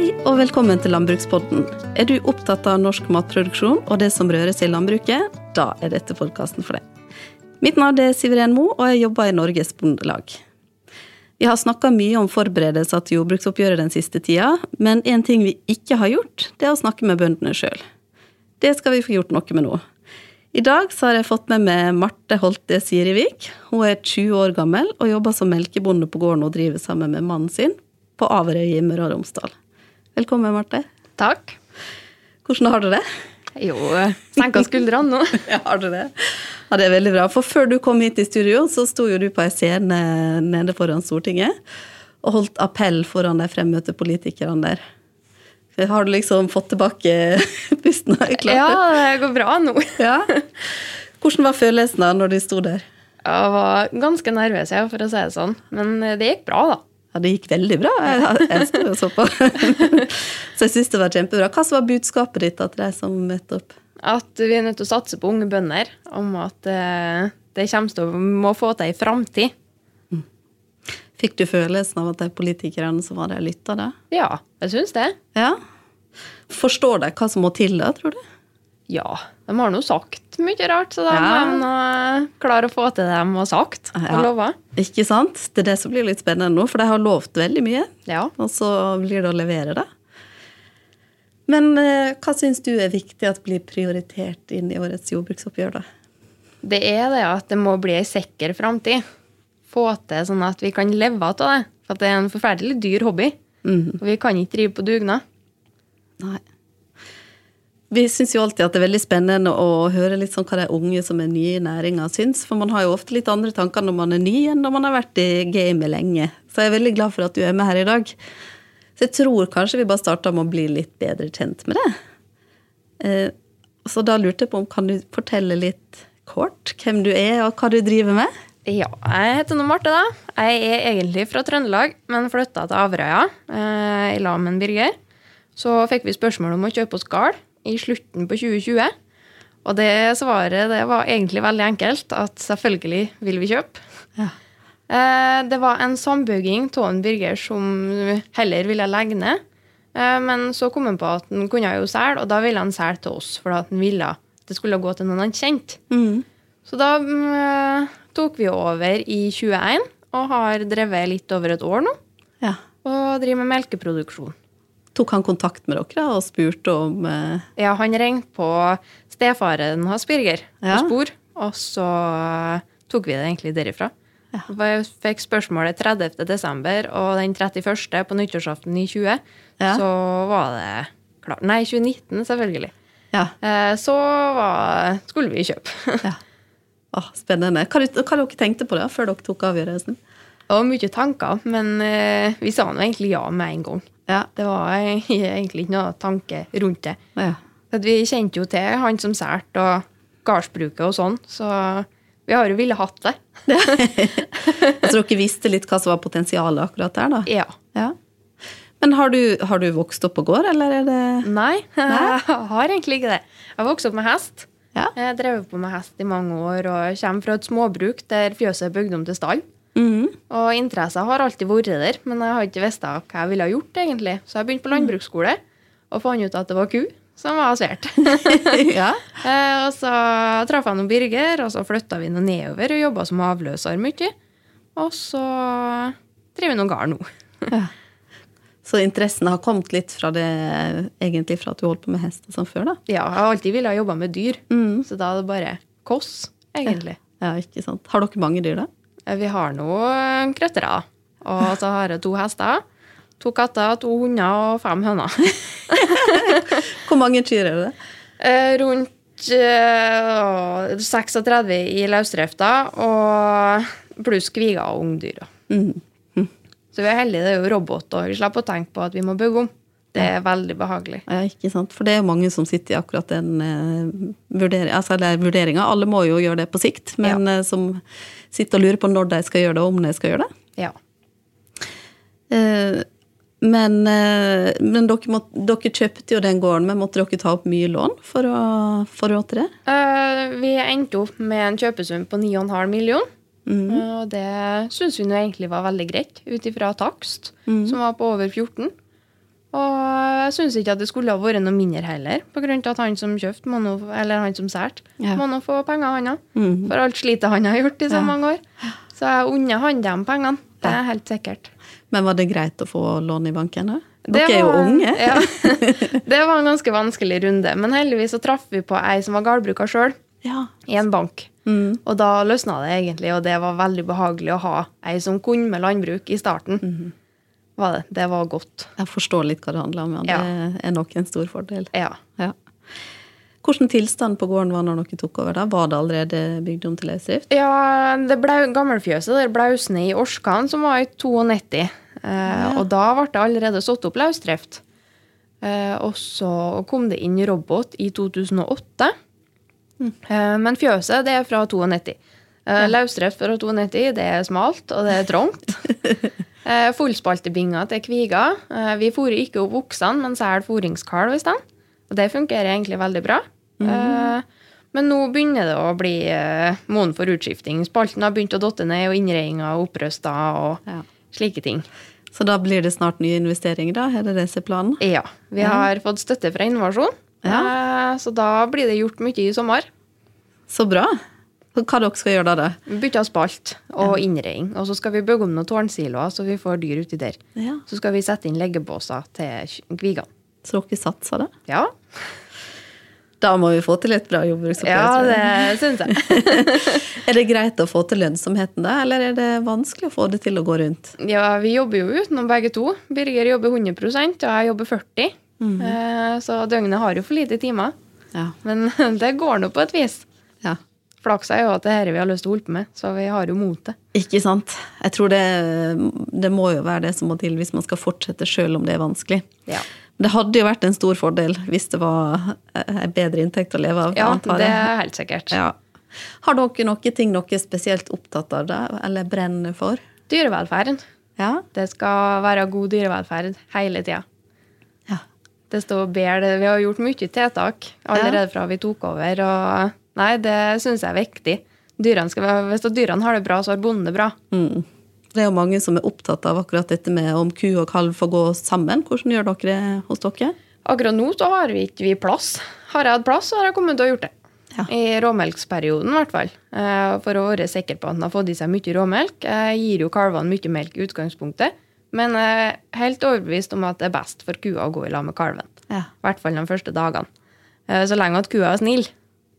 Hei og velkommen til Landbrukspodden. Er du opptatt av norsk matproduksjon og det som røres i landbruket? Da er dette podkasten for deg. Mitt navn er Siveren Mo, og jeg jobber i Norges Bondelag. Vi har snakka mye om forberedelser til jordbruksoppgjøret den siste tida, men en ting vi ikke har gjort, det er å snakke med bøndene sjøl. Det skal vi få gjort noe med nå. I dag har jeg fått med meg Marte Holte Sirivik. Hun er 20 år gammel og jobber som melkebonde på gården og driver sammen med mannen sin på Averøy i Møre og Romsdal. Velkommen, Marte. Takk. Hvordan har du det? Jo, senka skuldrene nå. ja, har du det? Ja, det er veldig bra. For før du kom hit i studio, så sto jo du på ei scene nede foran Stortinget og holdt appell foran de fremmøtte politikerne der. Har du liksom fått tilbake pusten? Ja, det går bra nå. ja. Hvordan var følelsen da når du sto der? Jeg var ganske nervøs, for å si det sånn. Men det gikk bra, da. Ja, det gikk veldig bra. Jeg, jeg sto og så på. så jeg syns det var kjempebra. Hva var budskapet ditt til de som møtte opp? At vi er nødt til å satse på unge bønder. Om at eh, det kommer til å må få til ei framtid. Mm. Fikk du følelsen av at de politikerne som var der, lytta da? Ja, jeg syns det. Ja. Forstår de hva som må til da, tror du? Ja, de har nå sagt mye rart, så da ja. må de klare å få til det de har sagt og ja. lova. Ikke sant? Det er det som blir litt spennende nå, for de har lovt veldig mye. Ja. Og så blir det å levere det. Men eh, hva syns du er viktig at blir prioritert inn i årets jordbruksoppgjør, da? Det er det at det må bli ei sikker framtid. Få til sånn at vi kan leve av det. For det er en forferdelig dyr hobby. Mm. Og vi kan ikke drive på dugnad. Nei. Vi syns jo alltid at det er veldig spennende å høre litt sånn hva de unge som er nye i næringa syns. For man har jo ofte litt andre tanker når man er ny enn når man har vært i gamet lenge. Så jeg er veldig glad for at du er med her i dag. Så jeg tror kanskje vi bare starter med å bli litt bedre kjent med det. Eh, så da lurte jeg på om kan du fortelle litt kort hvem du er og hva du driver med? Ja, jeg heter nå Marte, da. Jeg er egentlig fra Trøndelag, men flytta til Averøya eh, i lag med Birger. Så fikk vi spørsmål om å kjøpe oss gard i slutten på 2020. Og det svaret det var egentlig veldig enkelt, at selvfølgelig vil vi kjøpe. Ja. Eh, det var en sambygging av en Birger som heller ville legge ned. Eh, men så kom han på at han kunne jo selge, og da ville han selge til oss. For at han ville det skulle gå til noen han kjente. Mm. Så da mm, tok vi over i 21 og har drevet litt over et år nå. Ja. Og driver med melkeproduksjon. Tok han kontakt med dere og spurte om eh... Ja, han ringte på stefaren hans, Birger, ja. på spor, og så tok vi det egentlig derifra. Ja. Jeg fikk spørsmålet 30. desember, og den 31. på nyttårsaften i 20, ja. så var det klart. Nei, 2019, selvfølgelig. Ja. Eh, så var, skulle vi kjøpe. ja. Åh, spennende. Hva, hva dere tenkte på da, før dere tok avgjørelsen? Det var mye tanker, men eh, vi sa nå egentlig ja med en gang. Ja, Det var egentlig ikke noe tanke rundt det. Ja. vi kjente jo til han som solgte, og gardsbruket og sånn, så vi har jo ville hatt det. altså dere visste litt hva som var potensialet akkurat der, da? Ja. ja. Men har du, har du, vokst opp på gård, eller er det Nei, jeg har egentlig ikke det. Jeg har vokst opp med hest. Ja. Jeg har drevet på med hest i mange år og kommer fra et småbruk der fjøset er bygd om til stall. Mm. Og interesser har alltid vært der, men jeg har ikke visst hva jeg ville ha gjort. egentlig. Så jeg begynte på landbruksskole og fant ut at det var ku som var svært. ja. eh, og så traff jeg noen Birger, og så flytta vi noe nedover og jobba som avløser mye. Og så driver vi noen gard nå. ja. Så interessen har kommet litt fra det egentlig fra at du holdt på med hest og sånn før? da? Ja, jeg har alltid villet jobbe med dyr. Mm. Så da er det bare koss, egentlig. Ja. ja, ikke sant. Har dere mange dyr, da? Eh, vi har noen krøttere. Og så har jeg to hester, to katter, to hunder og fem høner. Hvor mange kyr er det? Eh, rundt uh, 36 i løsdrifta, og pluss kviger og ungdyr. Mm. Mm. Så vi er heldige. Det er jo robot, og vi slipper å tenke på at vi må bygge om. Det er veldig behagelig. Ja, ikke sant? For det er jo mange som sitter i akkurat den uh, vurdering, altså, vurderinga. Alle må jo gjøre det på sikt, men ja. uh, som sitter og lurer på når de skal gjøre det, og om de skal gjøre det. Ja. Uh, men, men dere, må, dere, kjøpte jo den gården, men måtte dere ta opp mye lån for å få råd til det? vi endte opp med en kjøpesum på 9,5 millioner. Mm. Og det syns vi nå egentlig var veldig greit, ut ifra takst, mm. som var på over 14. Og jeg syns ikke at det skulle ha vært noe mindre heller, av at han som kjøpte, må nå, eller han som solgte, Ja. må nå få penger, han òg. Mm. For alt slitet han har gjort i så Ja. mange år. Så jeg unner han de pengene. Det er helt sikkert. Men var det greit å få lån i banken? da? Dere Dere er jo unge. Ja. Det var en ganske vanskelig runde, men heldigvis så traff vi på ei som var gårdbruker sjøl, Ja. i en bank. Mm. Og da løsna det egentlig, og det var veldig behagelig å ha ei som kunne med landbruk i starten. Mhm. Var det. det var godt. Jeg forstår litt hva det handler om. Ja. Det er nok en stor fordel. Ja. Ja. Hvordan tilstand på gården var når dere tok over? da? Var det allerede bygd om til løsdrift? Ja, det ble gammelfjøset der Blausene i Orskan som var i 92. Eh, Og da ble det allerede satt opp løsdrift. Eh, og så kom det inn robot i 2008. Mm. men fjøset det er fra 92. Ja. Løsdrift fra 92 det er smalt, og det er trangt. eh, Fullspaltebinga til kviga. Eh, vi fôrer ikke opp oksene, men selger fôringskalv i stedet. Og det fungerer egentlig veldig bra. Eh, men nå begynner det å bli eh, moden for utskifting. Spalten har begynt å dotte ned, og innredninga er opprøsta og Ja. slike ting. Så da blir det snart nye investeringer, da? Er det det som er planen? Ja. Vi har fått støtte fra innovasjon, ja. så da blir det gjort mye i sommer. Så bra. Hva dere skal gjøre da? da? Vi bytter spalt og innredning. Og så skal vi bygge om noen tårnsiloer, så vi får dyr uti der. Ja. Så skal vi sette inn leggebåser til kvigene. Så dere satser det? Ja, Da må vi få til et bra jordbruksoppgjør. ja det syns jeg. Er det greit å få til lønnsomheten da, eller er det vanskelig å få det til å gå rundt? Ja, vi jobber jo utenom begge to. Birger jobber 100 og jeg jobber 40 Eh, Så døgnet har jo for lite timer. Ja. Men det går nå på et vis. Ja. Flaks er jo at det er dette vi har lyst til å holde på med, så vi har jo motet. Ikke sant? Jeg tror det, det må jo være det som må til hvis man skal fortsette sjøl om det er vanskelig. Ja. Det hadde jo vært en stor fordel hvis det var en bedre inntekt å leve av. Ja, det er helt sikkert. Ja. Har dere noen ting dere er spesielt opptatt av, da, eller brenner for? Dyrevelferden. Ja? Det skal være god dyrevelferd hele tida. ja. Det står bedre. Vi har gjort mye tiltak allerede fra vi tok over. Og nei, det syns jeg er viktig. Være- hvis dyrene har det bra, så har bonden det bra. Mm. Det er jo mange som er opptatt av akkurat dette med om ku og kalv får gå sammen. Hvordan gjør dere det hos dere? Akkurat nå så har vi ikke vi plass. Har jeg hatt plass, så har jeg kommet til å gjort det. Ja. I råmelksperioden, i hvert fall. Eh, For å være sikker på at den har fått i seg mye råmelk. Jeg gir jo kalvene mye melk i utgangspunktet, men jeg er helt overbevist om at det er best for kua å gå i lag med kalven. Ja. I hvert fall de første dagene. Eh, Så lenge at kua er snill.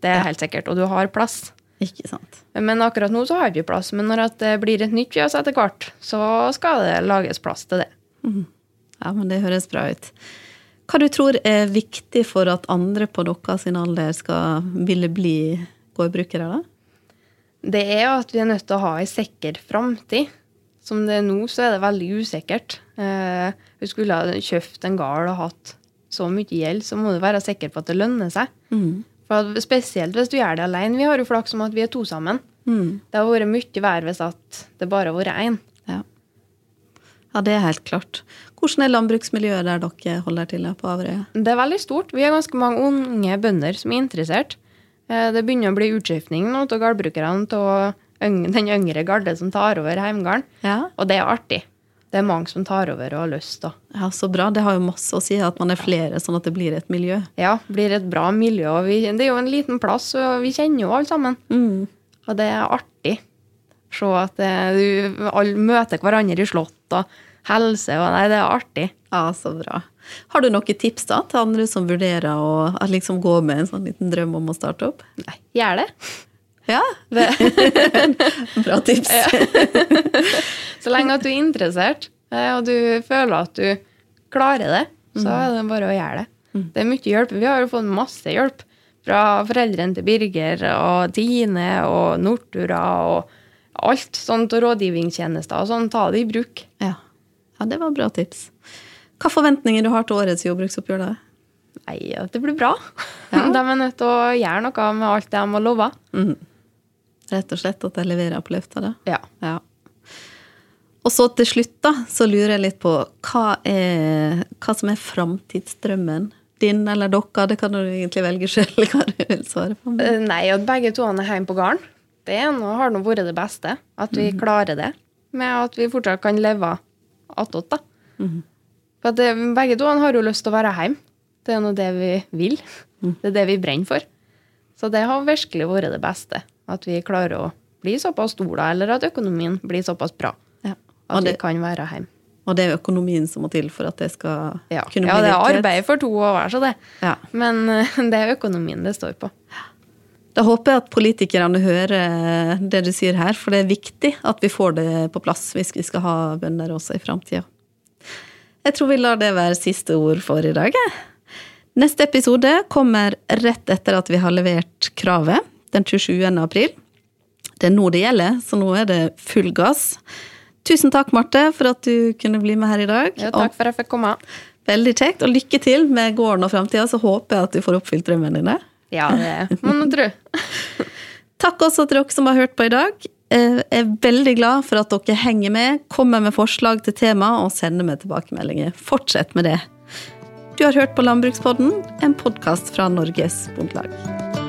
Det er helt sikkert. Og du har plass. Ikke sant. Men akkurat nå så har vi plass. Men når det blir et nytt fjøs etter hvert, så skal det lages plass til det. Ja, men det høres bra ut. Hva du tror er viktig for at andre på deres alder skal ville bli gårdbrukere, da? Det er jo at vi er nødt til å ha ei sikker framtid. Som det er nå, så er det veldig usikkert. Eh, vi skulle ha kjøpt en gard og hatt så mye gjeld, så må du være sikker på at det lønner seg. Mm. For Spesielt hvis du gjør det alene. Vi har jo flaks om at vi er to sammen. Mm. Det har vært mye verre hvis at det bare har vært én. Ja. ja, det er helt klart. Hvordan er landbruksmiljøet der dere holder til på Averøya? Det er veldig stort. Vi har ganske mange unge bønder som er interessert. Eh, Det begynner å bli utskiftning nå av gårdbrukerne av den yngre garde som tar over heimgården. Ja. Og det er artig. Det er mange som tar over og har lyst. da. ja, så bra. Det har jo masse å si at man er flere, sånn at det blir et miljø. Ja, blir et bra miljø. Vi, det er jo en liten plass, og vi kjenner jo alle sammen. Mm. Og det er artig. Se at det, du, alle møter hverandre i slott og helse. og Nei, det er artig. Ja, så bra. Har du noen tips da til andre som vurderer å liksom gå med en sånn liten drøm om å starte opp? Nei, gjør det. Ja, bra tips. Så lenge at du er interessert, eh, og du føler at du klarer det, så Mm. er det bare å gjøre det. Det er mye hjelp. Vi har jo fått masse hjelp fra foreldrene til Birger og Tine og Nortura og alt sånt, og rådgivningstjenester og sånn. Ta det i bruk. Ja. ja, det var bra tips. Hva forventninger du har til årets jordbruksoppgjør da? Nei, at det blir bra. Ja. De er nødt til å gjøre noe med alt det de har lova. Mhm. Rett og slett at jeg leverer på løfta da? Ja. Ja. Og så til slutt da, så lurer jeg litt på hva, er, hva som er framtidsdrømmen din eller dere? Det kan du egentlig velge sjøl hva du vil svare på. Men. Nei, at begge to er hjemme på gården, det er nå- har nå vært det beste. At vi klarer det. Med at vi fortsatt kan leve attåt, da. For at det, begge to har jo lyst til å være hjemme. Det er nå det vi vil. Det er det vi brenner for. Så det har virkelig vært det beste. At vi klarer å bli såpass store, eller at økonomien blir såpass bra. Ja. At det, vi kan være hjemme. og det er økonomien som må til for at det skal Ja, kunne ja det er arbeid for to å være så det. Ja. Men eh, det er økonomien det står på. Da håper jeg at politikerne hører det du sier her, for det er viktig at vi får det på plass hvis vi skal ha bønder også i framtida. Jeg tror vi lar det være siste ord for i dag. Neste episode kommer rett etter at vi har levert kravet, den 27. april. Det er nå det gjelder, så nå er det full gass. Tusen takk, Marte, for at du kunne bli med her i dag. Ja, takk for at jeg fikk komme. Veldig kjekt, og lykke til med gården og framtida, så håper jeg at du får oppfylt drømmene dine. Ja, det må man tro. Takk også til dere som har hørt på i dag. Jeg er veldig glad for at dere henger med, kommer med forslag til tema og sender meg tilbakemeldinger. Fortsett med det. Du har hørt på Landbrukspodden, en podkast fra Norges Bondelag.